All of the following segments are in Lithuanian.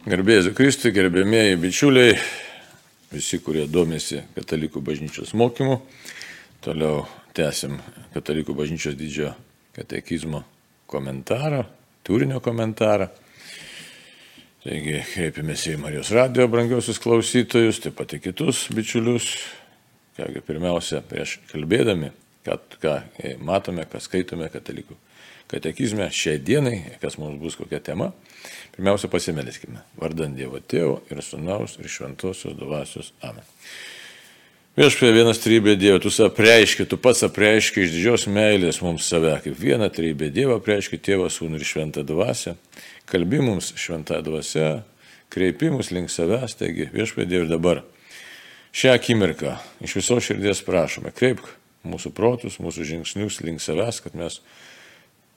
Gerbėjai Kristui, gerbėmėjai bičiuliai, visi, kurie domisi Katalikų bažnyčios mokymu. Toliau tęsim Katalikų bažnyčios didžiojo katekizmo komentarą, turinio komentarą. Taigi kreipiamės į Marijos radijo brangiosius klausytojus, taip pat į kitus bičiulius. Kągi pirmiausia, prieš kalbėdami, kad, ką matome, ką skaitome Katalikų katekizme šiai dienai, kas mums bus kokia tema, pirmiausia pasimeliskime. Vardant Dievo Tėvo ir Sūnaus ir Šventosios Dvasios. Amen. Viešpė vienas trybė Dievo, tu apreiški, tu pats apreiški iš didžios meilės mums save, kaip vieną trybė Dievo apreiški Tėvą, Sūnų ir Šventą Dvasią, kalbi mums Šventą Dvasią, kreipi mus link savęs, taigi viešpė Dievo ir dabar. Šią akimirką iš viso širdies prašome, kreipk mūsų protus, mūsų žingsnius link savęs, kad mes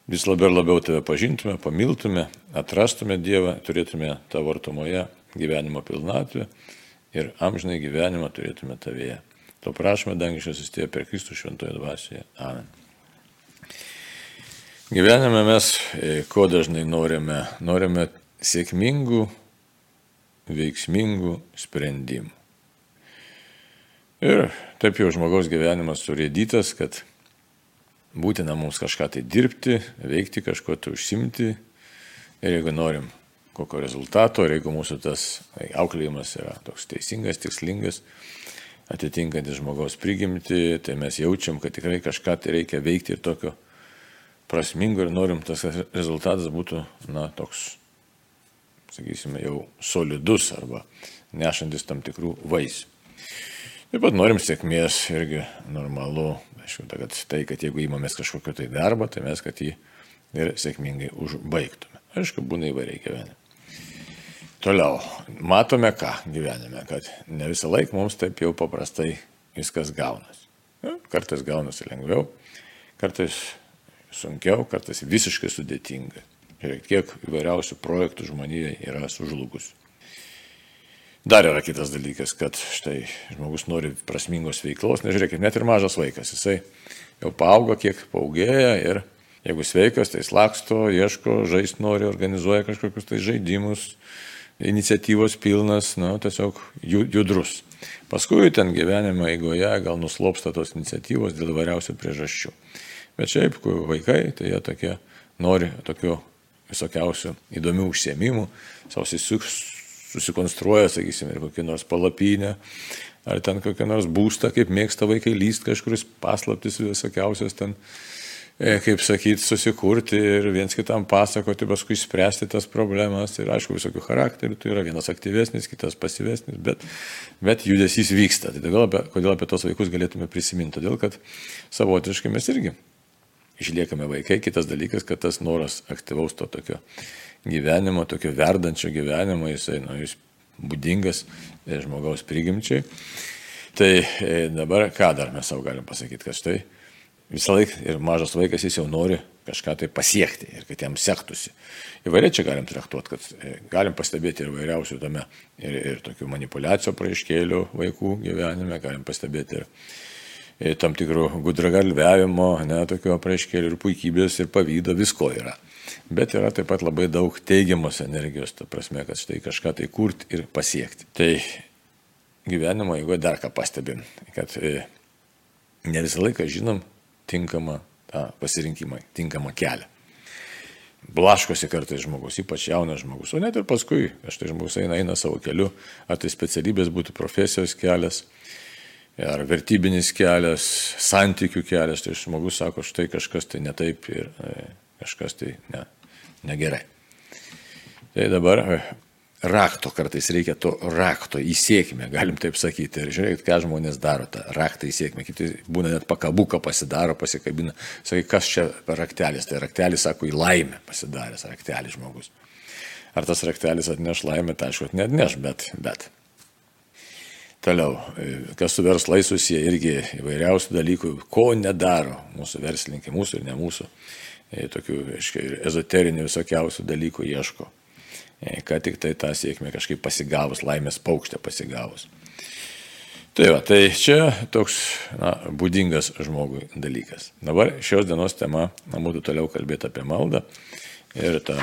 vis labiau ir labiau tave pažintume, pamiltume, atrastume Dievą, turėtume tavo artumoje gyvenimo pilnatvę ir amžinai gyvenimą turėtume tavėje. To prašome, dangiškas įstėjo per Kristų šventoje dvasioje. Amen. Gyvenime mes e, ko dažnai norime? Norime sėkmingų, veiksmingų sprendimų. Ir taip jau žmogaus gyvenimas surėdytas, kad būtina mums kažką tai dirbti, veikti, kažko tai užsimti. Ir jeigu norim kokio rezultato, ir jeigu mūsų tas auklėjimas yra toks teisingas, tikslingas, atitinkantis žmogaus prigimti, tai mes jaučiam, kad tikrai kažką tai reikia veikti ir tokio prasmingo ir norim tas rezultatas būtų, na, toks, sakysime, jau solidus arba nešantis tam tikrų vaisių. Taip pat norim sėkmės irgi normalu. Aišku, kad tai, kad jeigu įmamės kažkokio tai darbo, tai mes, kad jį ir sėkmingai užbaigtume. Aišku, būna įvairiai gyvenime. Toliau, matome ką gyvenime, kad ne visą laiką mums taip jau paprastai viskas gaunasi. Kartais gaunasi lengviau, kartais sunkiau, kartais visiškai sudėtinga. Ir kiek įvairiausių projektų žmonėje yra sužlugusių. Dar yra kitas dalykas, kad štai žmogus nori prasmingos veiklos, nežiūrėkit, net ir mažas vaikas, jisai jau paauga, kiek paugėja ir jeigu sveikas, tai jis laksto, ieško, žaisti nori, organizuoja kažkokius tai žaidimus, iniciatyvos pilnas, na, tiesiog judrus. Paskui ten gyvenimo eigoje gal nuslopsta tos iniciatyvos dėl variausių priežasčių. Bet šiaip, kai vaikai, tai jie tokie nori tokių visokiausių įdomių užsiemimų, savo susikonstruoja, sakysim, ir kokį nors palapinę, ar ten kokią nors būstą, kaip mėgsta vaikai lyst kažkuris paslaptis visokiausias ten, e, kaip sakyti, susikurti ir viens kitam pasakoti, paskui spręsti tas problemas. Ir aišku, visokių charakterių, tai yra vienas aktyvesnis, kitas pasyvesnis, bet, bet judesys vyksta. Tai kodėl apie, kodėl apie tos vaikus galėtume prisiminti? Todėl, kad savotiškai mes irgi išliekame vaikai. Kitas dalykas, kad tas noras aktyvaus to tokio gyvenimo, tokio verdančio gyvenimo, jisai, nu, jis būdingas e, žmogaus prigimčiai. Tai e, dabar ką dar mes savo galim pasakyti, kad štai visą laiką ir mažas vaikas jis jau nori kažką tai pasiekti ir kad jam sektųsi. Įvairiai čia galim traktuoti, kad e, galim pastebėti ir vairiausių tame ir, ir tokių manipulacijų praaiškėlių vaikų gyvenime, galim pastebėti ir, ir tam tikrų gudragalviavimo, ne, tokio praaiškėlių ir puikybės ir pavydo, visko yra bet yra taip pat labai daug teigiamos energijos, ta prasme, kad štai kažką tai kurti ir pasiekti. Tai gyvenimo, jeigu dar ką pastebim, kad e, ne visą laiką žinom tinkamą tą pasirinkimą, tinkamą kelią. Blaškosi kartais žmogus, ypač jaunas žmogus, o net ir paskui, aš tai žmogus eina, eina savo keliu, ar tai specialybės būtų profesijos kelias, ar vertybinis kelias, santykių kelias, tai žmogus sako, štai kažkas tai netaip ir e, kažkas tai ne, negerai. Tai dabar e, rakto kartais reikia to rakto į sėkmę, galim taip sakyti. Ir žiūrėkit, ką žmonės daro, tą raktą į sėkmę. Kiti būna net pakabuką pasidaro, pasikabina. Sakai, kas čia per raktelis? Tai raktelis, sako, į laimę pasidaręs raktelis žmogus. Ar tas raktelis atneš laimę, tai aišku, net neš, bet, bet. Toliau, e, kas su verslais susiję, irgi įvairiausių dalykų, ko nedaro mūsų verslininkai, mūsų ir ne mūsų tokių, aiškiai, ezoterinių visokiausių dalykų ieško. Kad tik tai tą sėkmę kažkaip pasigavus, laimės paukštę pasigavus. Tai va, tai čia toks na, būdingas žmogui dalykas. Dabar šios dienos tema, na, būtų toliau kalbėti apie maldą ir tą,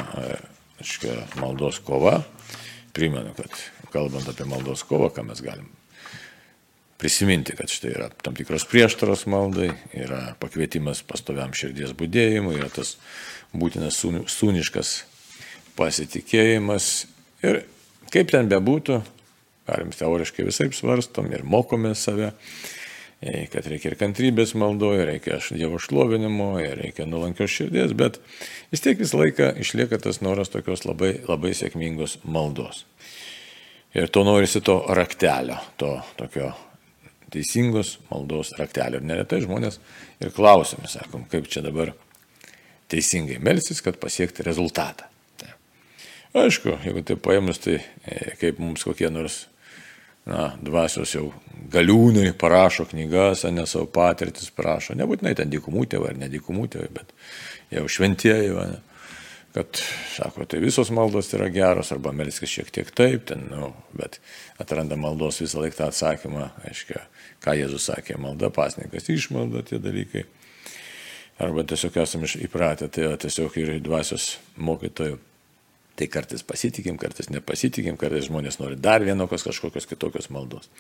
aiškiai, maldos kova. primenu, kad kalbant apie maldos kovą, ką mes galim prisiminti, kad štai yra tam tikros prieštaros maldai, yra pakvietimas pastoviam širdies būdėjimui, yra tas būtinas sūniškas pasitikėjimas. Ir kaip ten bebūtų, galim teoriškai visai svarstom ir mokome save, e, kad reikia ir kantrybės maldoje, reikia Dievo šlovinimo, reikia nulankios širdies, bet vis tiek visą laiką išlieka tas noras tokios labai, labai sėkmingos maldos. Ir to norisi to raktelio, to tokio teisingos maldos raktelio. Ir neretai žmonės ir klausime, sakom, kaip čia dabar teisingai melsis, kad pasiekti rezultatą. Tai. Aišku, jeigu tai paėmus, tai e, kaip mums kokie nors na, dvasios jau galiūnai parašo knygas, ne savo patirtis parašo, nebūtinai ten dykumų tėvai ar nedikumų tėvai, bet jau šventieji, ne, kad, sako, tai visos maldos yra geros, arba melskis šiek tiek taip, ten, nu, bet atranda maldos visą laiką tą atsakymą, aiškiai, ką Jėzus sakė, malda, pasnikas, išmalda tie dalykai. Arba tiesiog esame įpratę, tai tiesiog ir dvasios mokytojų Tai kartais pasitikim, kartais nepasitikim, kartais žmonės nori dar vienokios kažkokios kitokios maldos.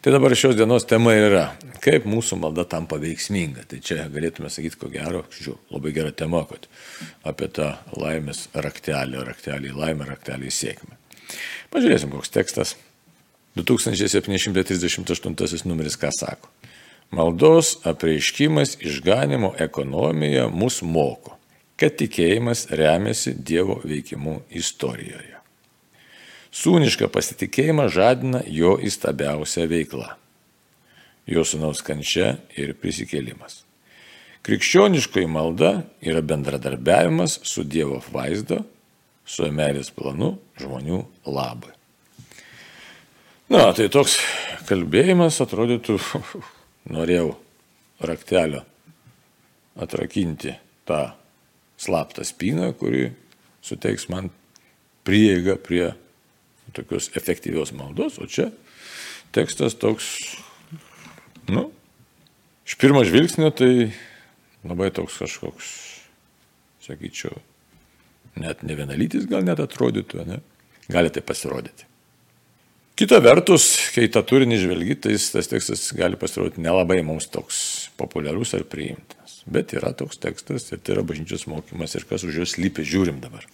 Tai dabar šios dienos tema yra, kaip mūsų malda tampa veiksminga. Tai čia galėtume sakyti, ko gero, žiūrėjau, labai gera tema, kad apie tą laimės raktelį, raktelį į laimę, raktelį į sėkmę. Pažiūrėsim, koks tekstas. 2738 numeris ką sako. Maldos apreiškimas išganimo ekonomija mus moko kad tikėjimas remiasi Dievo veikimu istorijoje. Sūnišką pasitikėjimą žadina jo įstabiausia veikla - jo sunaus kančia ir prisikėlimas. Krikščioniškoji malda yra bendradarbiavimas su Dievo vaizdo, su meilės planu žmonių labai. Na, tai toks kalbėjimas atrodytų, norėjau raktelio atrakinti tą slaptą spyną, kuri suteiks man prieigą prie tokios efektyvios maldos, o čia tekstas toks, nu, iš pirmo žvilgsnio tai labai toks kažkoks, sakyčiau, net ne vienalytis gal net atrodytų, ne? gali tai pasirodyti. Kita vertus, kai tą turinį žvelgi, tai tas tekstas gali pasirodyti nelabai mums toks populiarus ar priimtinas. Bet yra toks tekstas ir tai yra bažnyčios mokymas ir kas už jos lypi, žiūrim dabar.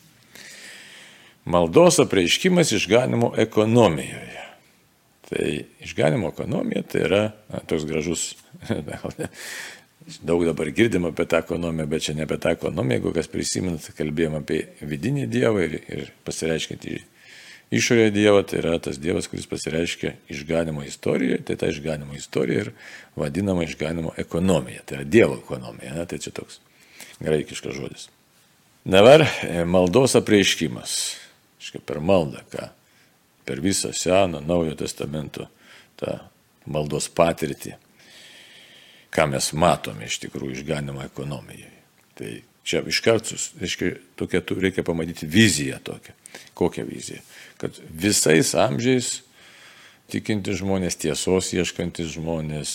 Maldos apreiškimas išganimo ekonomijoje. Tai išganimo ekonomija tai yra na, toks gražus, daug dabar girdim apie tą ekonomiją, bet čia ne apie tą ekonomiją, jeigu kas prisiminat, kalbėjom apie vidinį dievą ir, ir pasireiškinti Išorėje Dievo tai yra tas Dievas, kuris pasireiškia išganimo istorijoje, tai ta išganimo istorija ir vadinama išganimo ekonomija. Tai yra Dievo ekonomija, ne? tai čia toks graikiškas žodis. Dabar e, maldos apreiškimas. Iškai per maldą, ką per visą Seną, Naujo testamento tą maldos patirtį, ką mes matome iš tikrųjų išganimo ekonomijoje. Tai čia iš kartus, reiškia, tokia, reikia pamatyti viziją tokią. Kokią viziją? kad visais amžiais tikinti žmonės, tiesos ieškantis žmonės,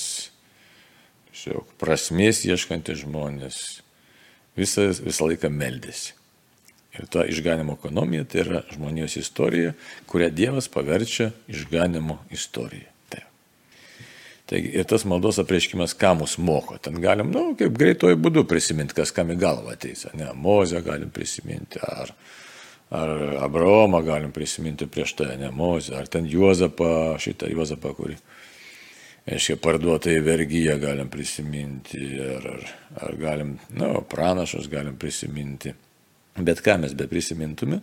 šiok, prasmės ieškantis žmonės, visą, visą laiką meldėsi. Ir ta išganimo ekonomija tai yra žmonijos istorija, kurią Dievas paverčia išganimo istorija. Taigi ir tas maldos apreiškimas, ką mus moko, ten galim, na, nu, kaip greitoju būdu prisiminti, kas kam į galvą ateis. Ne, Mozę galim prisiminti, ar, ar Abraomą galim prisiminti prieš tai, ne Mozę, ar ten Juozapą, šitą Juozapą, kurį, aiškiai, parduotą į vergyją galim prisiminti, ar, ar, ar galim, na, nu, pranašus galim prisiminti, bet ką mes be prisimintume.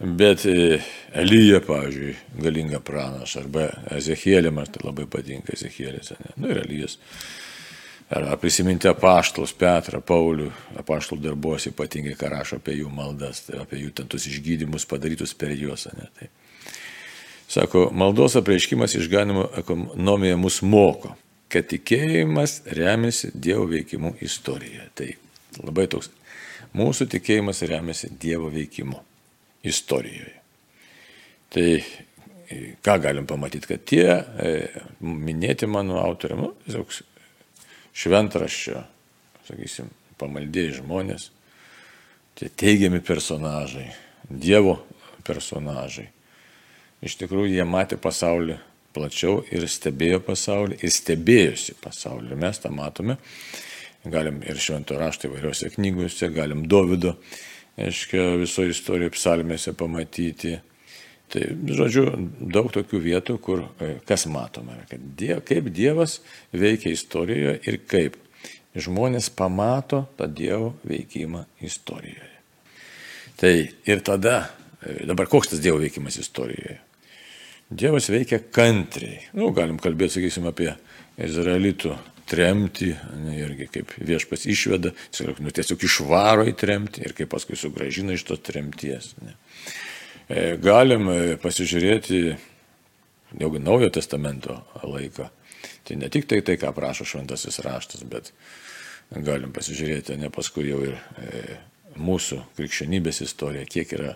Bet e, Elyja, pavyzdžiui, galinga pranaša, arba Ezechielė, man tai labai patinka ne? Nu ir Elyjas Ar prisiminti apaštalus Petrą, Paulių, apaštalų darbuose ypatingai, ką rašo apie jų maldas, tai apie jų tentus išgydymus padarytus per juos. Ne, tai. Sako, maldos apreiškimas išganimo ekonomija mus moko, kad tikėjimas remiasi Dievo veikimu istorijoje. Tai labai toks. Mūsų tikėjimas remiasi Dievo veikimu istorijoje. Tai ką galim pamatyti, kad tie e, minėti mano autoriai, nu, tiesiog šventraščio, sakysim, pamaldėjai žmonės, tie teigiami personažai, Dievo personažai, iš tikrųjų jie matė pasaulį plačiau ir stebėjo pasaulį ir stebėjosi pasaulį. Mes tą matome. Galim ir švento rašto įvairiose knygose, galim Davido, aiškiai, visoje istorijoje psalmėse pamatyti. Tai, žodžiu, daug tokių vietų, kur e, kas matome, kad diev, kaip Dievas veikia istorijoje ir kaip žmonės pamato tą Dievo veikimą istorijoje. Tai ir tada, e, dabar koks tas Dievo veikimas istorijoje? Dievas veikia kantriai. Nu, galim kalbėti, sakysim, apie izraelitų tremti, ne, irgi kaip viešpas išveda, nu, tiesiog išvaro į tremti ir kaip paskui sugražina iš tos tremties. Ne. E, galim e, pasižiūrėti jau naujo testamento laiką. Tai ne tik tai tai, ką prašo šventasis raštas, bet galim pasižiūrėti ne paskui jau ir e, mūsų krikščionybės istoriją, kiek yra,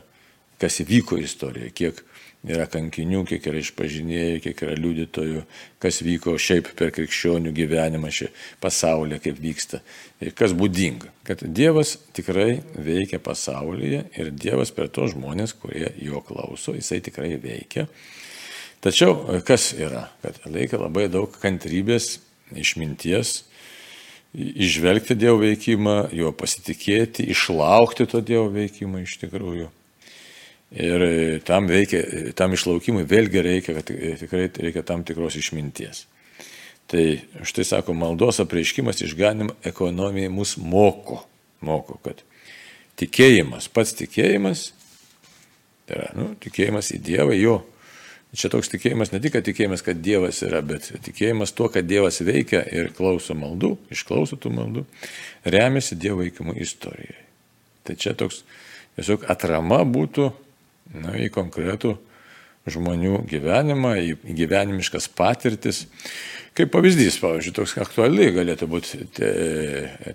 kas įvyko istorijoje, kiek yra kankinių, kiek yra išpažinėjų, kiek yra liudytojų, kas vyko šiaip per krikščionių gyvenimą šį pasaulyje, kaip vyksta. Ir kas būdinga, kad Dievas tikrai veikia pasaulyje ir Dievas per to žmonės, kurie jo klauso, jisai tikrai veikia. Tačiau kas yra, kad reikia labai daug kantrybės, išminties, išvelgti Dievo veikimą, juo pasitikėti, išlaukti to Dievo veikimą iš tikrųjų. Ir e, tam, veikia, tam išlaukimui vėlgi reikia, kad e, tikrai reikia tam tikros išminties. Tai štai sako, maldos apreiškimas išganimo ekonomijai mus moko. Moko, kad tikėjimas, pats tikėjimas, tai yra, nu, tikėjimas į Dievą, jo. Čia toks tikėjimas ne tik tikėjimas, kad Dievas yra, bet tikėjimas tuo, kad Dievas veikia ir klauso maldų, išklauso tų maldų, remiasi Dievo veikimu istorijai. Tai čia toks tiesiog atrama būtų na, į konkretų žmonių gyvenimą, į gyvenimiškas patirtis. Kaip pavyzdys, pavyzdžiui, toks aktuali galėtų būti te,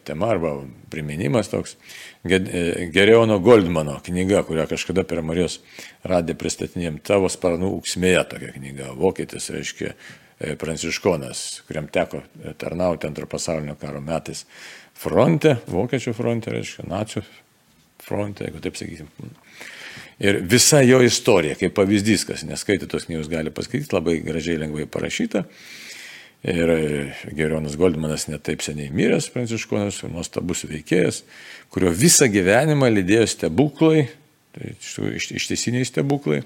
tema arba priminimas toks Gereono Goldmano knyga, kurią kažkada per Marijos radė pristatinėjom, tavo sparnų uksmėje tokia knyga, vokietis, reiškia, e, pranciškonas, kuriam teko tarnauti antro pasaulinio karo metais fronte, vokiečių fronte, reiškia, nacijų fronte, jeigu taip sakysim. Ir visa jo istorija, kaip pavyzdys, kas neskaito tos knygos, gali paskaityti, labai gražiai, lengvai parašyta. Ir Gerionas Goldmanas netaip seniai miręs, pranciškonas, nuostabus veikėjas, kurio visą gyvenimą lydėjo stebuklai, tai ištesiniai stebuklai.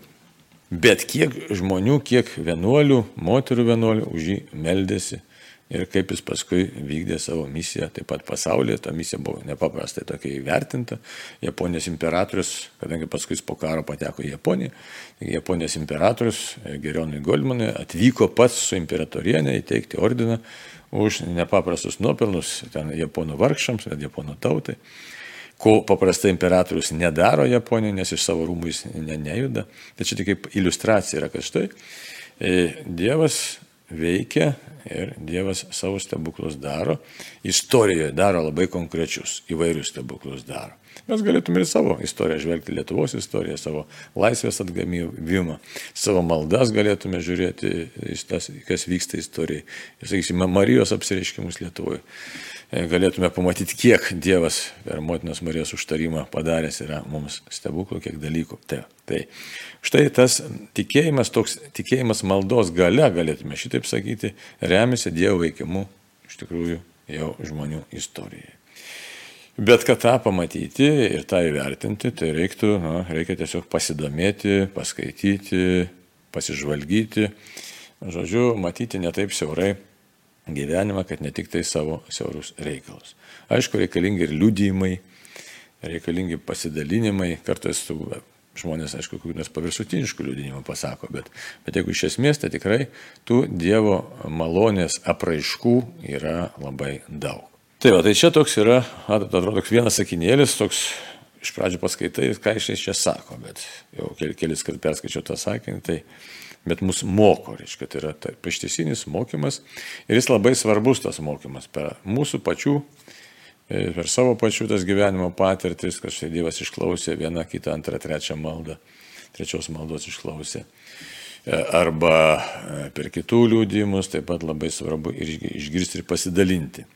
Bet kiek žmonių, kiek vienuolių, moterų vienuolių už jį meldėsi ir kaip jis paskui vykdė savo misiją, taip pat pasaulyje, ta misija buvo nepaprastai tokia įvertinta. Japonijos imperatorius, kadangi paskui po karo pateko į Japoniją, Japonijos imperatorius Gerionui Goldmanui atvyko pats su imperatorienė įteikti ordiną už nepaprastus nuopelnus ten japonų vargšams, japonų tautai ko paprastai imperatorius nedaro Japonijoje, nes iš savo rūmų jis ne, nejuda. Tačiau tik kaip iliustracija yra, kad štai e, Dievas veikia ir Dievas savo stebuklus daro. Istorijoje daro labai konkrečius, įvairius stebuklus daro. Mes galėtume ir savo istoriją žvelgti, Lietuvos istoriją, savo laisvės atgamimą, savo maldas galėtume žiūrėti, tas, kas vyksta istorijai. Ir, sakysime, Marijos apsireiškimus Lietuvoje. E, galėtume pamatyti, kiek Dievas per motinos Marijos užtarimą padaręs yra mums stebuklų, kiek dalykų. Tai, tai štai tas tikėjimas, toks tikėjimas maldos gale, galėtume šitaip sakyti, remiasi Dievo veikimu iš tikrųjų jau žmonių istorijai. Bet kad tą pamatyti ir tą įvertinti, tai reiktų, na, reikia tiesiog pasidomėti, paskaityti, pasižvalgyti, žodžiu, matyti netaip siaurai gyvenimą, kad ne tik tai savo siaurus reikalus. Aišku, reikalingi ir liudijimai, reikalingi pasidalinimai, kartais tu žmonės, aišku, kokių nors paviršutiniškų liudinimų pasako, bet, bet jeigu iš esmės, tai tikrai tų Dievo malonės apraiškų yra labai daug. Tai va, tai čia toks yra, atrodo, toks vienas sakinėlis, toks iš pradžių paskaitai, ką iš čia sako, bet jau kelis kart perskaičiau tą sakinį, tai bet mus moko, reiškia, tai yra ištisinis mokymas ir jis labai svarbus tas mokymas per mūsų pačių, e, per savo pačių tas gyvenimo patirtis, kad štai Dievas išklausė vieną, kitą, antrą, trečią maldą, trečios maldos išklausė. E, arba e, per kitų liūdimus taip pat labai svarbu ir išgirsti ir pasidalinti.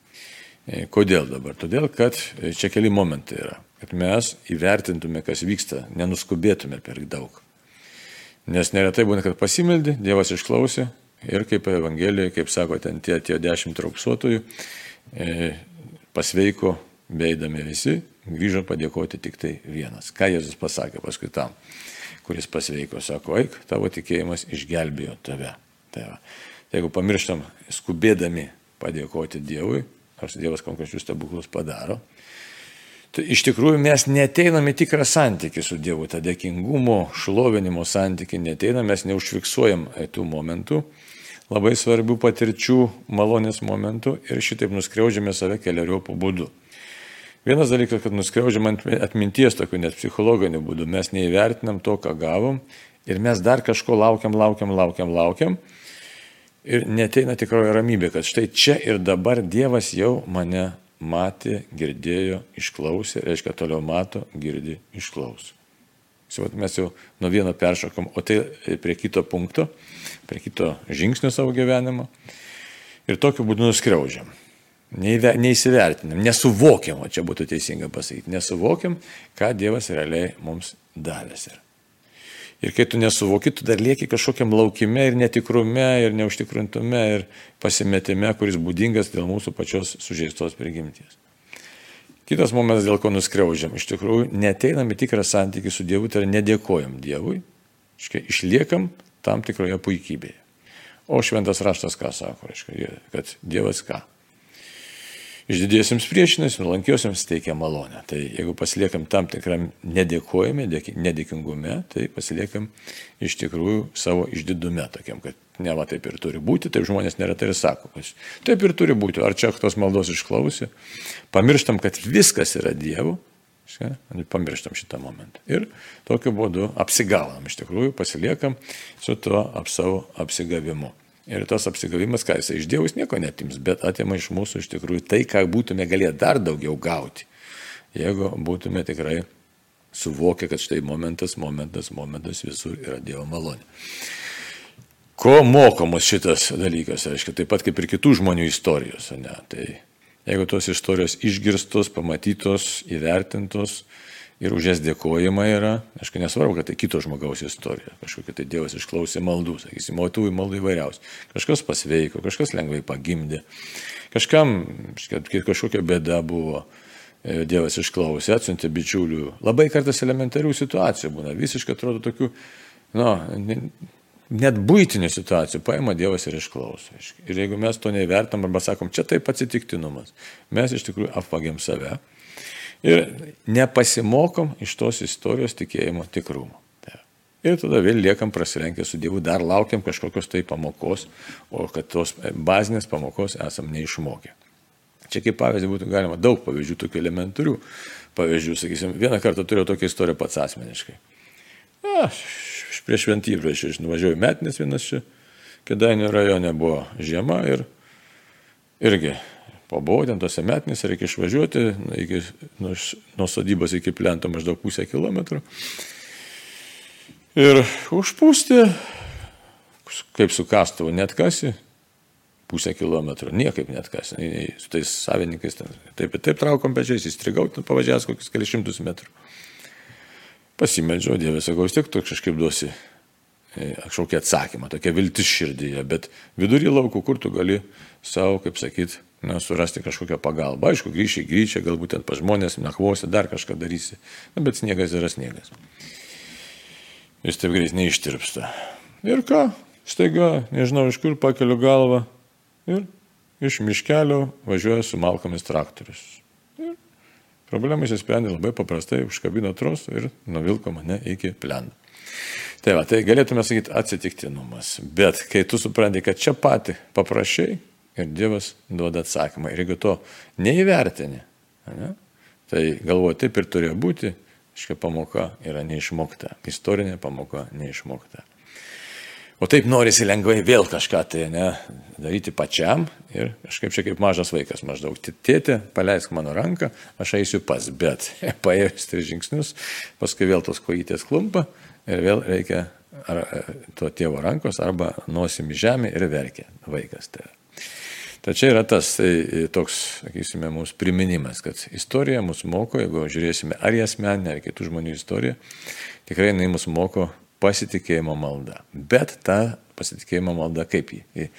Kodėl dabar? Todėl, kad čia keli momentai yra. Kad mes įvertintume, kas vyksta, nenuskubėtume per daug Nes neretai būna, kad pasimeldė, Dievas išklausė ir kaip Evangelijoje, kaip sako, ten tie atėjo dešimt raupsuotojų, e, pasveiko beidami visi, grįžo padėkoti tik tai vienas. Ką Jėzus pasakė paskui tam, kuris pasveiko, sako, eik, tavo tikėjimas išgelbėjo tave. Tai va. Tai jeigu pamirštam skubėdami padėkoti Dievui, nors Dievas konkrečius stebuklus padaro, tai iš tikrųjų mes neteiname tikrą santykį su Dievu, tą dėkingumo, šlovinimo santykį neteiname, mes neužfiksuojam tų momentų, labai svarbių patirčių, malonės momentų ir šitaip nuskriaudžiame save keliariopų būdų. Vienas dalykas, kad nuskriaudžiam atminties tokiu net psichologiniu būdu, mes neįvertinam to, ką gavom ir mes dar kažko laukiam, laukiam, laukiam, laukiam. Ir neteina tikroji ramybė, kad štai čia ir dabar Dievas jau mane matė, girdėjo, išklausė, reiškia toliau mato, girdi, išklauso. Mes jau nuo vieno peršokom, o tai prie kito punkto, prie kito žingsnio savo gyvenimo. Ir tokiu būdu nuskriaudžiam. Neįsivertinam, nesuvokiam, o čia būtų teisinga pasakyti, nesuvokiam, ką Dievas realiai mums davęs yra. Ir kai tu nesuvoki, tu dar lieki kažkokiam laukime ir netikrume ir neužtikrintume ir pasimetime, kuris būdingas dėl mūsų pačios sužeistos prigimties. Kitas momentas, dėl ko nuskriaužiam, iš tikrųjų neteinam į tikrą santykį su Dievu, tai yra nedėkojam Dievui, iškai, išliekam tam tikroje puikybėje. O šventas raštas ką sako, reiškia, kad Dievas ką? Išdidiesiems priešinasi, nuolankiosiams teikia malonę. Tai jeigu pasiliekam tam tikram nedėkojime, nedėkingume, tai pasiliekam iš tikrųjų savo išdidume tokiam, kad ne va taip ir turi būti, taip žmonės neretai ir sako, kad taip ir turi būti, ar čia tos maldos išklausė, pamirštam, kad viskas yra Dievo, pamirštam šitą momentą. Ir tokiu būdu apsigaunam, iš tikrųjų pasiliekam su tuo ap savo apsigavimu. Ir tas apsigavimas, ką jisai iš Dievus nieko netims, bet atima iš mūsų iš tikrųjų tai, ką būtume galėję dar daugiau gauti, jeigu būtume tikrai suvokę, kad štai momentas, momentas, momentas visur yra Dievo malonė. Ko mokomas šitas dalykas, reiškia, taip pat kaip ir kitų žmonių istorijos, ne? Tai jeigu tos istorijos išgirstos, pamatytos, įvertintos, ir už jas dėkojama yra, aišku, nesvarbu, kad tai kito žmogaus istorija, kažkokia tai Dievas išklausė maldų, sakysim, o tų maldų įvairiausių. Kažkas pasveiko, kažkas lengvai pagimdė, kažkam kažkokia bėda buvo. E, Dievas išklausė, atsiuntė bičiulių. Labai kartais elementarių situacijų būna, visiškai atrodo tokių, nu, net būtinių situacijų paima Dievas ir išklauso. Ir jeigu mes to neįvertam arba sakom, čia taip atsitiktinumas, mes iš tikrųjų apvagiam save ir nepasimokom iš tos istorijos tikėjimo tikrumo. Ir tada vėl liekam prasilenkę su Dievu, dar laukiam kažkokios tai pamokos, o kad tos bazinės pamokos esam neišmokę. Čia kaip pavyzdį būtų galima daug pavyzdžių, tokių elementarių pavyzdžių, sakysim, vieną kartą turėjau tokią istoriją pats asmeniškai. Na, prieš šventybę aš nuvažiavau metinės vienas čia, Kedainių rajone buvo žiema ir irgi Pabuvau ten tose metinės, reikia išvažiuoti iki, nuo, nuo sodybos iki plento maždaug pusę kilometrų. Ir užpūsti, kaip su kastuvu net kasi, pusę kilometro, niekaip net kas, su tais savininkais, ten, taip ir taip traukom pečiais, įstrigau, ten pavažiavęs kokius kelišimtus metrų. Pasimeldžiau, Dievė, sakau, vis tiek tu kažkaip duosi e, kažkokį atsakymą, tokia viltis širdyje, bet vidury laukų, kur tu gali savo, kaip sakyt, na, surasti kažkokią pagalbą. Aišku, grįši į grįžę, galbūt ten pa žmonės, nakvosi, dar kažką darysi. Na, bet sniegas yra sniegas. Jis taip greit neištirpsta. Ir ką? Staiga, nežinau, iš kur pakeliu galvą. Ir iš miškelio važiuoja su malkomis traktorius. Ir problema įsisprendė labai paprastai, užkabino trosą ir nuvilko mane iki pleno. Tai va, tai galėtume sakyti atsitiktinumas. Bet kai tu supranti, kad čia pati paprašiai, ir Dievas duoda atsakymą. Ir jeigu to neįvertini, ne, tai galvoju, taip ir turėjo būti, škia pamoka yra neišmokta, istorinė pamoka neišmokta. O taip norisi lengvai vėl kažką tai ne, daryti pačiam ir kažkaip čia kaip mažas vaikas maždaug. Tėtė, paleisk mano ranką, aš eisiu pas, bet paėjus tris žingsnius, paskui vėl tos kojytės klumpa ir vėl reikia ar, to tėvo rankos arba nosim į žemę ir verkia vaikas. Tai Tačiau yra tas tai, toks, sakysime, mūsų priminimas, kad istorija mus moko, jeigu žiūrėsime ar į asmeninę, ar kitų žmonių istoriją, tikrai jinai mus moko pasitikėjimo malda. Bet ta pasitikėjimo malda kaip jį?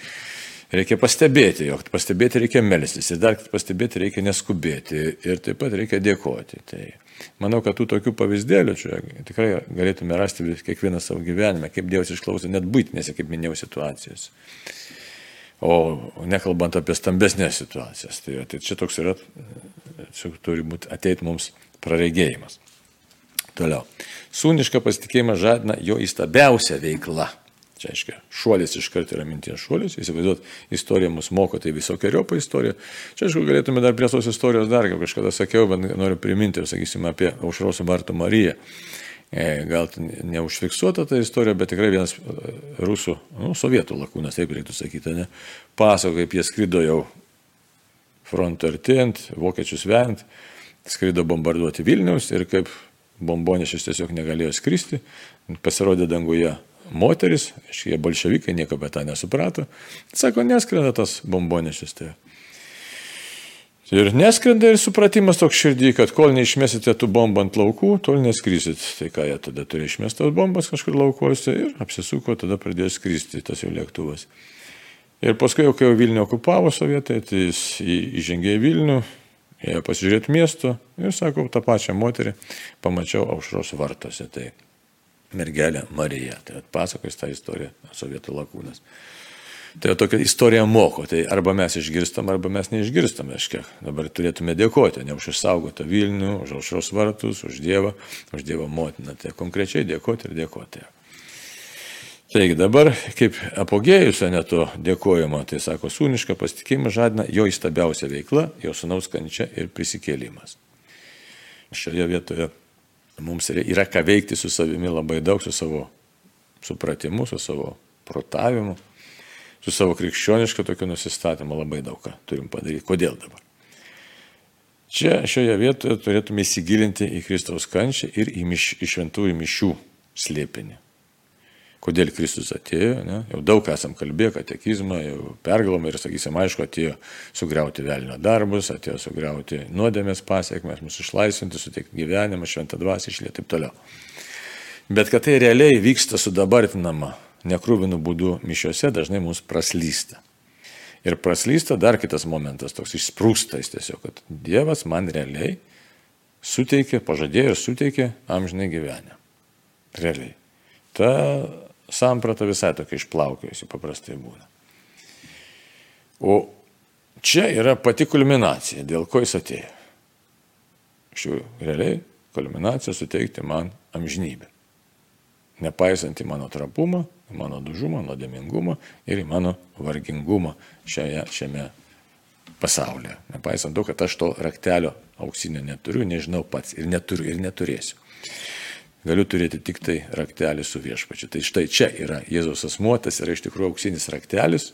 Reikia pastebėti, jog pastebėti reikia melstis ir dar pastebėti reikia neskubėti ir taip pat reikia dėkoti. Tai manau, kad tų tokių pavyzdėlių čia tikrai galėtume rasti kiekvieną savo gyvenime, kaip Dievas išklauso net būtinėse, kaip minėjau, situacijose. O nekalbant apie stambesnės situacijas. Tai, tai čia toks yra, čia turi būti ateit mums praregėjimas. Toliau. Sūnišką pasitikėjimą žadina jo įstabiausia veikla. Čia, aiškiai, šuolis iš karto yra minties šuolis. Įsivaizduot, istorija mus moko, tai visokiojopa istorija. Čia, aišku, galėtume dar prie tos istorijos dar, kaip kažkada sakiau, bet noriu priminti, sakysime, apie Aušros vartų Mariją. E, gal neužfiksuota ta istorija, bet tikrai vienas e, rusų, nu, sovietų lakūnas, taip reikėtų sakyti, ne, pasako, kaip jie skrido jau fronto artėjant, vokiečius vent, skrido bombarduoti Vilnius ir kaip bombonešis tiesiog negalėjo skristi, pasirodė danguje moteris, šie bolševikai nieko apie tą nesuprato, sako, neskrenda tas bombonešis. Tai. Ir neskrenda ir supratimas toks širdį, kad kol neišmesite tų bombų ant laukų, tol neskrysit. Tai ką jie tada turi išmesti tos bombas kažkur laukuose ir apsisuko, tada pradėjo skristi tas jų lėktuvas. Ir paskui, kai jau Vilnių okupavo sovietai, tai jis įžengė į Vilnių, ėjo pasižiūrėti miesto ir sako, tą pačią moterį pamačiau aušros vartose. Tai mergelė Marija. Tai atpasakos tą istoriją sovietų lakūnas. Tai tokia istorija moko, tai arba mes išgirstam, arba mes neišgirstam, aiškiai. Dabar turėtume dėkoti, ne už išsaugotą Vilnių, už aušros vartus, už Dievą, už Dievo motiną. Tai konkrečiai dėkoti ir dėkoti. Taigi dabar, kaip apogėjus neto dėkojimo, tai sako, sūnišką pasitikėjimą žadina jo įstabiausia veikla, jo sunaus kančia ir prisikėlimas. Šioje vietoje mums yra ką veikti su savimi labai daug, su savo supratimu, su savo protavimu, su savo krikščioniška tokiu nusistatymu labai daug ką turim padaryti. Kodėl dabar? Čia šioje vietoje turėtume įsigilinti į Kristaus kančią ir į, miš, į šventųjų mišių slėpinį kodėl Kristus atėjo. Ne? Jau daug esam kalbėję, katekizmą, jau pergalom ir, sakysim, aišku, atėjo sugriauti velnio darbus, atėjo sugriauti nuodėmės pasiekmes, mūsų išlaisvinti, suteikti gyvenimą, šventą dvasį išlėti ir taip toliau. Bet kad tai realiai vyksta sudabartinama nekrūvinų būdų mišiuose, dažnai mums praslysta. Ir praslysta dar kitas momentas, toks išsprūstas tiesiog, kad Dievas man realiai suteikė, pažadėjo ir suteikė amžinai gyvenę. Realiai. Ta samprata visai tokia išplaukėjusi paprastai būna. O čia yra pati kulminacija, dėl ko jis atėjo. Šių realiai kulminacija suteikti man amžinybę. Nepaisant į mano trapumą, į mano dužumą, nuodėmingumą ir į mano vargingumą šioje, šiame pasaulyje. Nepaisant to, kad aš to raktelio auksinio neturiu, nežinau pats ir neturiu ir neturėsiu galiu turėti tik tai raktelį su viešpačiu. Tai štai čia yra Jėzaus asmuotas, yra iš tikrųjų auksinis raktelis,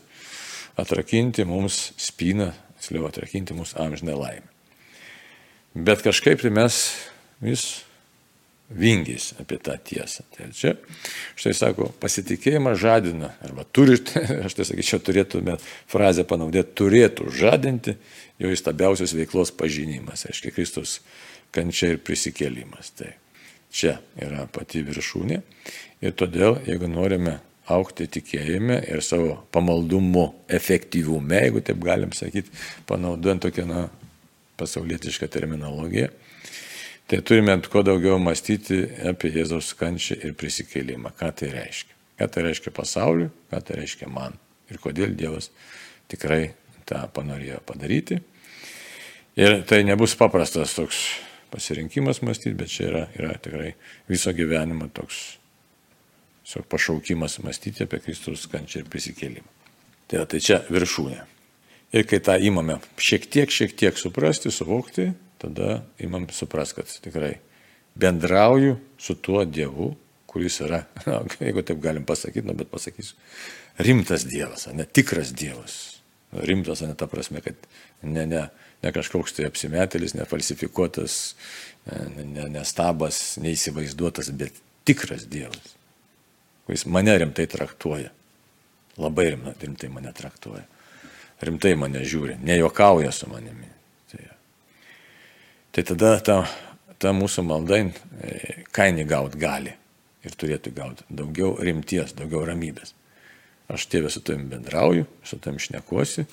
atrakinti mums spyną, tiksliau atrakinti mums amžinę laimę. Bet kažkaip tai mes vis vingys apie tą tiesą. Tai čia, štai sako, pasitikėjimą žadina, arba turite, aš tai sakyčiau, turėtume frazę panaudoti, turėtų žadinti jo įstabiausios veiklos pažinimas, aiškiai, Kristus kančia ir prisikėlimas. Tai Čia yra pati viršūnė. Ir todėl, jeigu norime aukti tikėjime ir savo pamaldumo efektyvume, jeigu taip galim sakyti, panaudojant tokią na, pasaulietišką terminologiją, tai turime kuo daugiau mąstyti apie Jėzaus kančią ir prisikėlimą. Ką tai reiškia? Ką tai reiškia pasauliu, ką tai reiškia man ir kodėl Dievas tikrai tą panorėjo padaryti. Ir tai nebus paprastas toks pasirinkimas mąstyti, bet čia yra, yra tikrai viso gyvenimo toks tiesiog pašaukimas mąstyti apie Kristus kančią ir prisikėlimą. Tai, tai čia viršūnė. Ir kai tą įmame šiek tiek, šiek tiek suprasti, suvokti, tada įmam supras, kad tikrai bendrauju su tuo Dievu, kuris yra, na, jeigu taip galim pasakyti, na, bet pasakysiu, rimtas Dievas, ne tikras Dievas. Rimtas, ne ta prasme, kad ne, ne, ne kažkoks tai apsimetėlis, nefalsifikuotas, nestabas, ne, ne neįsivaizduotas, bet tikras Dievas, kuris mane rimtai traktuoja. Labai rimtai mane traktuoja. Rimtai mane žiūri, nejokauja su manimi. Tai, tada ta, ta mūsų malda e, kainį gaut gali. ir turėtų gauti daugiau rimties, daugiau ramybės. Aš tėvė su tavim bendrauju, su tavim šnekuosi,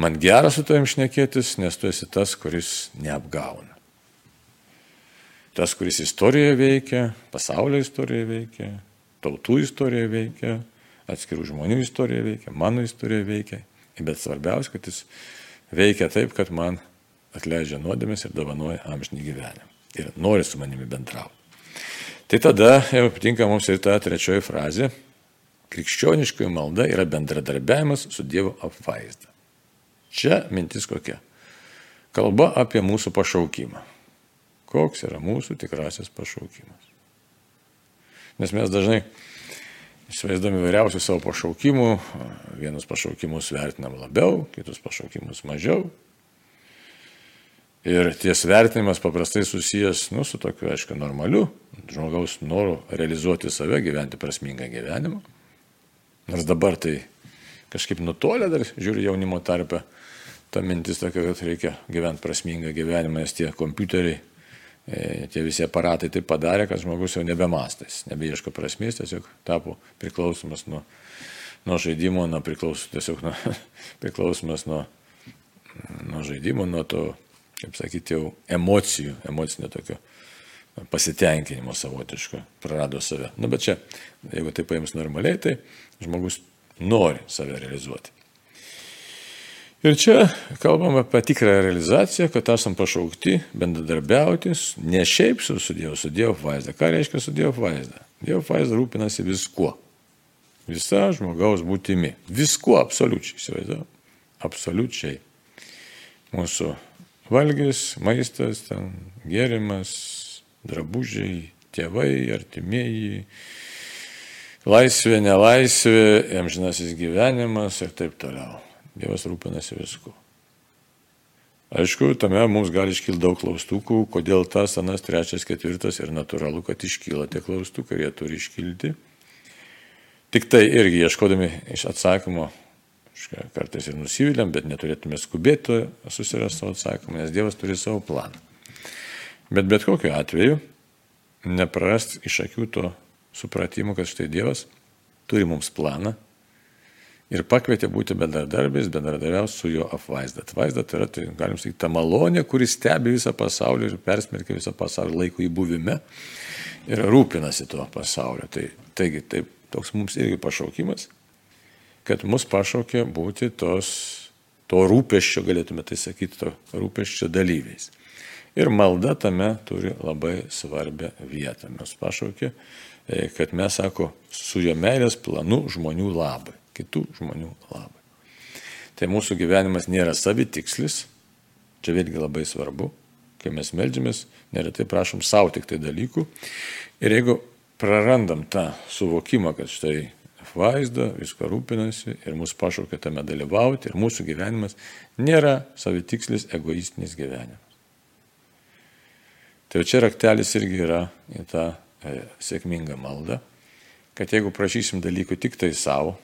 man gera su tavim šnekėtis, nes tu esi tas, kuris neapgauna. Tas, kuris istorijoje veikia, pasaulio istorijoje veikia, tautų istorijoje veikia, atskirų žmonių istorijoje veikia, mano istorijoje veikia. Bet svarbiausia, kad jis veikia taip, kad man atleidžia nuodėmės ir dovanoja amžinį gyvenimą. Ir nori su manimi bendrauti. Tai tada jau patinka mums ir ta trečioji frazė. Krikščioniškoji malda yra bendradarbiavimas su Dievo apvaizda. Čia mintis kokia. Kalba apie mūsų pašaukimą. Koks yra mūsų tikrasis pašaukimas. Nes mes dažnai įsivaizduojame vairiausių savo pašaukimų, vienus pašaukimus vertinam labiau, kitus pašaukimus mažiau. Ir ties vertinimas paprastai susijęs nu, su tokiu, aišku, normaliu žmogaus noru realizuoti save, gyventi prasmingą gyvenimą. Nors dabar tai kažkaip nutolę dar, žiūriu jaunimo tarpe, ta mintis tokia, kad reikia gyventi prasmingą gyvenimą, nes tie kompiuteriai, e, tie visi aparatai tai padarė, kad žmogus jau nebemastys, nebeieško prasmės, tiesiog tapo priklausomas nuo, nuo žaidimo, nuo priklausomas, tiesiog nuo, priklausomas nuo, nuo žaidimo, nuo to kaip sakyti, jau emocijų, emocinio tokio pasitenkinimo savotiško, prarado save. Na, nu, bet čia, jeigu tai paims normaliai, tai žmogus nori save realizuoti. Ir čia kalbam apie tikrą realizaciją, kad esam pašaukti bendradarbiauti ne šiaip su, su Dievu, su Dievo vaizda. Ką reiškia su Dievo vaizda? Dievo vaizda rūpinasi viskuo. Visa žmogaus būtimi. Viskuo absoliučiai, įsivaizduoju. Absoliučiai. Mūsų valgys, maistas, ten, gėrimas, drabužiai, tėvai, artimieji, laisvė, nelaisvė, amžinasis gyvenimas ir taip toliau. Dievas rūpinasi visku. Aišku, tame mums gali iškilti daug klaustukų, kodėl tas, anas, trečias, ketvirtas ir natūralu, kad iškyla tie klaustukai jie turi iškilti. Tik tai irgi ieškodami iš atsakymo kartais ir nusivylėm, bet neturėtume skubėti susirasti savo atsakymą, nes Dievas turi savo planą. Bet bet kokiu atveju neprarasti iš akių to supratimo, kad štai Dievas turi mums planą ir pakvietė būti bendradarbiais, bendradarbiaus su jo apvaizda. Apvaizda tai yra, tai, galim sakyti, ta malonė, kuris stebi visą pasaulį ir persmerkia visą pasaulį laiko įbuvime ir rūpinasi tuo pasauliu. Tai, taigi, taip, toks mums irgi pašaukimas kad mus pašaukė būti tos, to rūpeščio, galėtume tai sakyti, to rūpeščio dalyviais. Ir malda tame turi labai svarbę vietą. Mes pašaukė, e, kad mes, sako, su jo meilės planu žmonių labai, kitų žmonių labai. Tai mūsų gyvenimas nėra savitikslis, čia vėlgi labai svarbu, kai mes melžiamės, neretai prašom savo tik tai dalykų. Ir jeigu prarandam tą suvokimą, kad štai apvaizda, viską rūpinasi ir mus pašaukia tame dalyvauti ir mūsų gyvenimas nėra savitikslis egoistinis gyvenimas. Tai čia raktelis irgi yra į tą e, sėkmingą maldą, kad jeigu prašysim dalykų tik tai savo,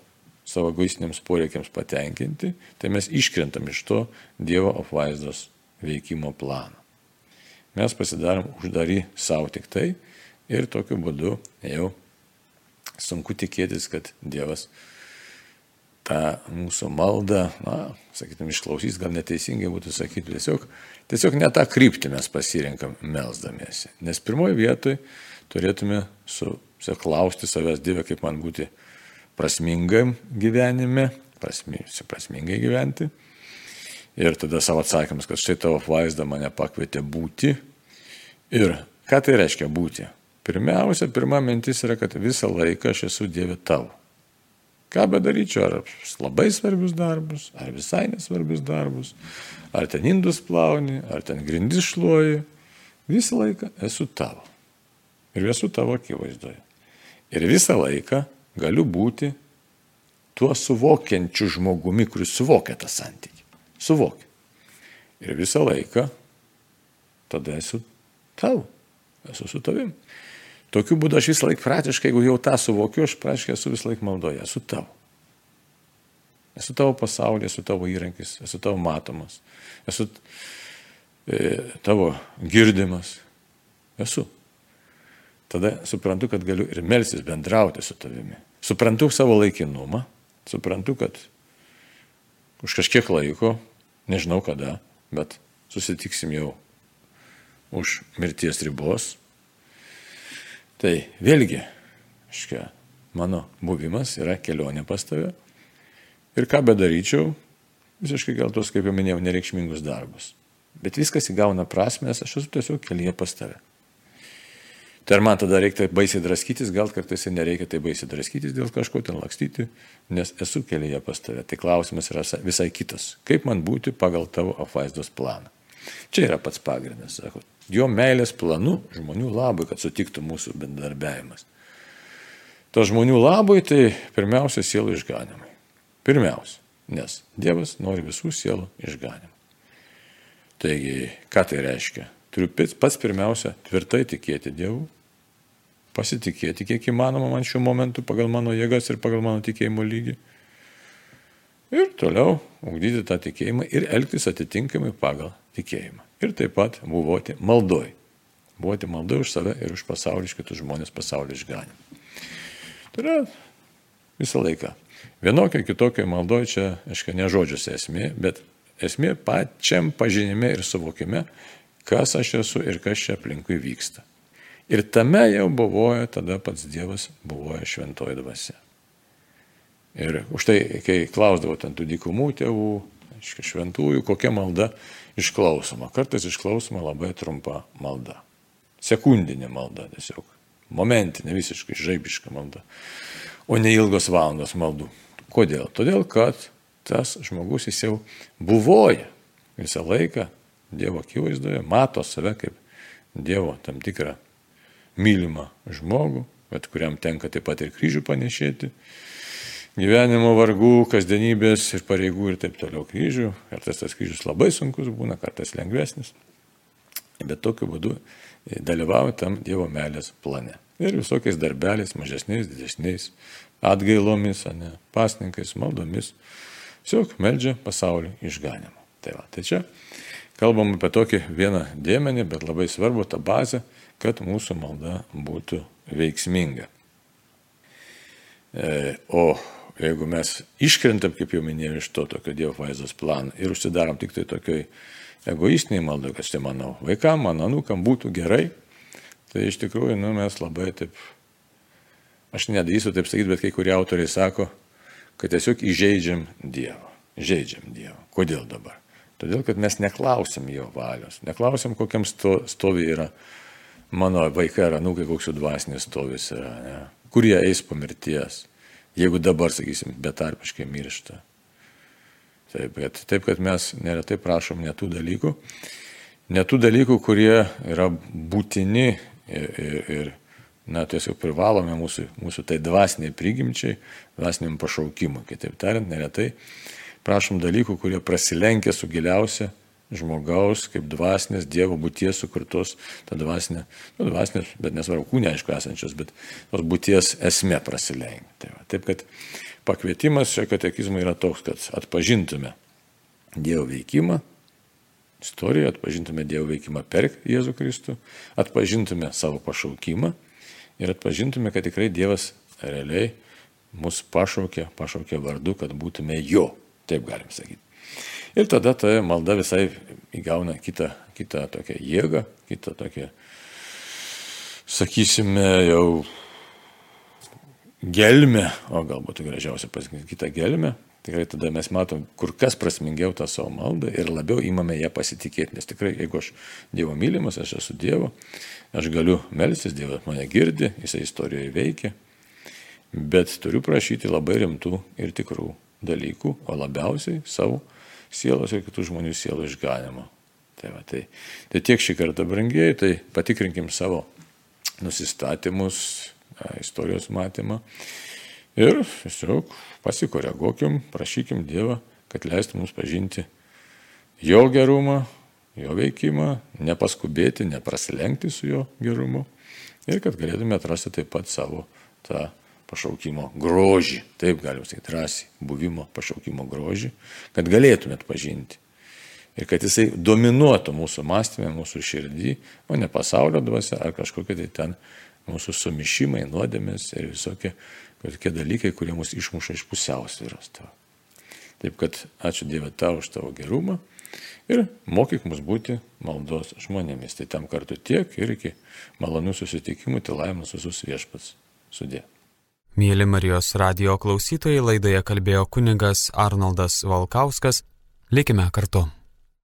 savo egoistiniams poreikiams patenkinti, tai mes iškrentam iš to Dievo apvaizdos veikimo plano. Mes pasidarom uždari savo tik tai ir tokiu būdu jau sunku tikėtis, kad Dievas tą mūsų maldą, na, sakytum, išklausys, gal neteisingai būtų sakyti, tiesiog, tiesiog ne tą kryptį mes pasirinkam melzdamiesi. Nes pirmoji vietoje turėtume susiklausti savęs Dievę, kaip man būti prasmingam gyvenime, prasmi, prasmingai gyventi. Ir tada savo atsakymus, kad štai tavo vaizda mane pakvietė būti. Ir ką tai reiškia būti? Pirmiausia, pirma mintis yra, kad visą laiką aš esu Dieve tavo. Ką bedaryčiau, ar labai svarbius darbus, ar visai nesvarbius darbus, ar ten indus plauni, ar ten grindis šluoji, visą laiką esu tavo. Ir esu tavo akivaizdoje. Ir visą laiką galiu būti tuo suvokiančiu žmogumi, kuris suvokia tą santykį. Suvokia. Ir visą laiką tada esu tau. Esu su tavim. Tokiu būdu aš visą laiką praktiškai, jeigu jau tą suvokiu, aš praktiškai esu visą laiką maldoje, esu tavo. Esu tavo pasaulyje, esu tavo įrankis, esu tavo matomas, esu e, tavo girdimas. Esu. tada suprantu, kad galiu ir melsis bendrauti su tavimi. Suprantu savo laikinumą, suprantu, kad už kažkiek laiko, nežinau kada, bet susitiksim jau už mirties ribos. Tai vėlgi, aiškia, mano buvimas yra kelionė pas tave. Ir ką bedaryčiau, visiškai gal tos, kaip jau minėjau, nereikšmingus darbus. Bet viskas įgauna prasmės, aš esu tiesiog kelyje pas tave. Tai ar man tada reikia baisiai draskytis, gal kartais ir nereikia tai baisiai draskytis dėl kažko ten lakstyti, nes esu kelyje pas tave. Tai klausimas yra visai kitas. Kaip man būti pagal tavo apvaizdos planą? Čia yra pats pagrindas, sako. Jo meilės planu žmonių labui, kad sutiktų mūsų bendarbiavimas. To žmonių labui tai pirmiausia sielų išganimai. Pirmiausia, nes Dievas nori visų sielų išganimą. Taigi, ką tai reiškia? Turiu pats pirmiausia tvirtai tikėti Dievu, pasitikėti kiek įmanoma man šiuo momentu pagal mano jėgas ir pagal mano tikėjimo lygį. Ir toliau ugdyti tą tikėjimą ir elgtis atitinkamai pagal tikėjimą. Ir taip pat buvoti maldoj. Buvoti maldoj už save ir už pasaulį, iš kitus žmonės pasaulį išganimą. Tai yra visą laiką. Vienokia kitokia maldoj čia, aišku, ne žodžiuose esmė, bet esmė pačiam pažinime ir suvokime, kas aš esu ir kas čia aplinkui vyksta. Ir tame jau buvoja tada pats Dievas, buvoja šventoji dvasia. Ir už tai, kai klausdavo ten tų dykumų tėvų, šventųjų, kokia malda išklausoma. Kartais išklausoma labai trumpa malda. Sekundinė malda tiesiog. Momentinė, visiškai žaibiška malda. O ne ilgos valandos maldų. Kodėl? Todėl, kad tas žmogus jis jau buvoja visą laiką Dievo akivaizdoje, mato save kaip Dievo tam tikrą mylimą žmogų, bet kuriam tenka taip pat ir kryžių panešėti, gyvenimo vargų, kasdienybės ir pareigų ir taip toliau kryžių. Kartais tas kryžius labai sunkus būna, kartais lengvesnis. Bet tokiu būdu dalyvauja tam Dievo meilės plane. Ir visokiais darbeliais, mažesniais, didesniais, atgailomis, ne, pasninkais, maldomis. Tiesiog meldžia pasaulį išganimą. Tai, va, tai čia kalbam apie tokį vieną dėmenį, bet labai svarbu tą bazę, kad mūsų malda būtų veiksminga. E, o jeigu mes iškrentam, kaip jau minėjau, iš to tokio Dievo vaizdos plano ir užsidarom tik tai tokioj egoistiniai maldai, kad štai mano vaikam, mano anūkam būtų gerai, tai iš tikrųjų nu, mes labai taip, aš nedrįsiu taip sakyti, bet kai kurie autoriai sako, kad tiesiog įžeidžiam Dievą. Žaidžiam Dievą. Kodėl dabar? Todėl, kad mes neklausim jo valios, neklausim, kokiam sto, stovi yra mano vaikai ar anūkai koks jų dvasinis stovis yra, ne? kur jie eis po mirties, jeigu dabar, sakysim, betarpiškai miršta. Taip, bet, taip, kad mes neretai prašom netų dalykų, netų dalykų, kurie yra būtini ir, ir, ir na, tiesiog privalome mūsų, mūsų tai dvasiniai prigimčiai, dvasiniam pašaukimui. Kitaip tariant, neretai prašom dalykų, kurie prasilenkia su giliausia žmogaus kaip dvasinės Dievo būties sukurtos, ta dvasinė, nu, dvasinė, bet nesvarbu, kūne aišku esančios, bet tos būties esmė prasilengia. Tai va, taip kad pakvietimas šio katekizmo yra toks, kad atpažintume Dievo veikimą, istoriją, atpažintume Dievo veikimą per Jėzų Kristų, atpažintume savo pašaukimą ir atpažintume, kad tikrai Dievas realiai mus pašaukė, pašaukė vardu, kad būtume jo, taip galim sakyti. Ir tada ta malda visai įgauna kitą, kitą tokią jėgą, kitą tokią, sakysime, jau gelmę, o galbūt gražiausia pasakyti kitą gelmę. Tikrai tada mes matom kur kas prasmingiau tą savo maldą ir labiau įmame ją pasitikėti. Nes tikrai, jeigu aš Dievo mylimas, aš esu Dievo, aš galiu melstis, Dievas mane girdi, jisai istorijoje veikia, bet turiu prašyti labai rimtų ir tikrų dalykų, o labiausiai savo sielos ir kitų žmonių sielų išganimo. Tai, va, tai, tai tiek šį kartą brangiai, tai patikrinkim savo nusistatymus, istorijos matymą ir tiesiog pasikoreguokim, prašykim Dievą, kad leistų mums pažinti jo gerumą, jo veikimą, nepaskubėti, neprasilenkti su jo gerumu ir kad galėtume atrasti taip pat savo tą pašaukimo grožį, taip galim sakyti, drąsiai, buvimo pašaukimo grožį, kad galėtumėt pažinti. Ir kad jisai dominuotų mūsų mąstymę, mūsų širdį, o ne pasaulio dvasia ar kažkokia tai ten mūsų sumišimai, nuodėmės ir visokie tokie dalykai, kurie mus išmuša iš pusiausvyros. Taip kad ačiū Dieve tau už tavo gerumą ir mokyk mus būti maldos žmonėmis. Tai tam kartu tiek ir iki malonių susitikimų, tai laimės visus viešpats sudė. Mėly Marijos radio klausytojai, laidoje kalbėjo kunigas Arnoldas Valkauskas. Likime kartu.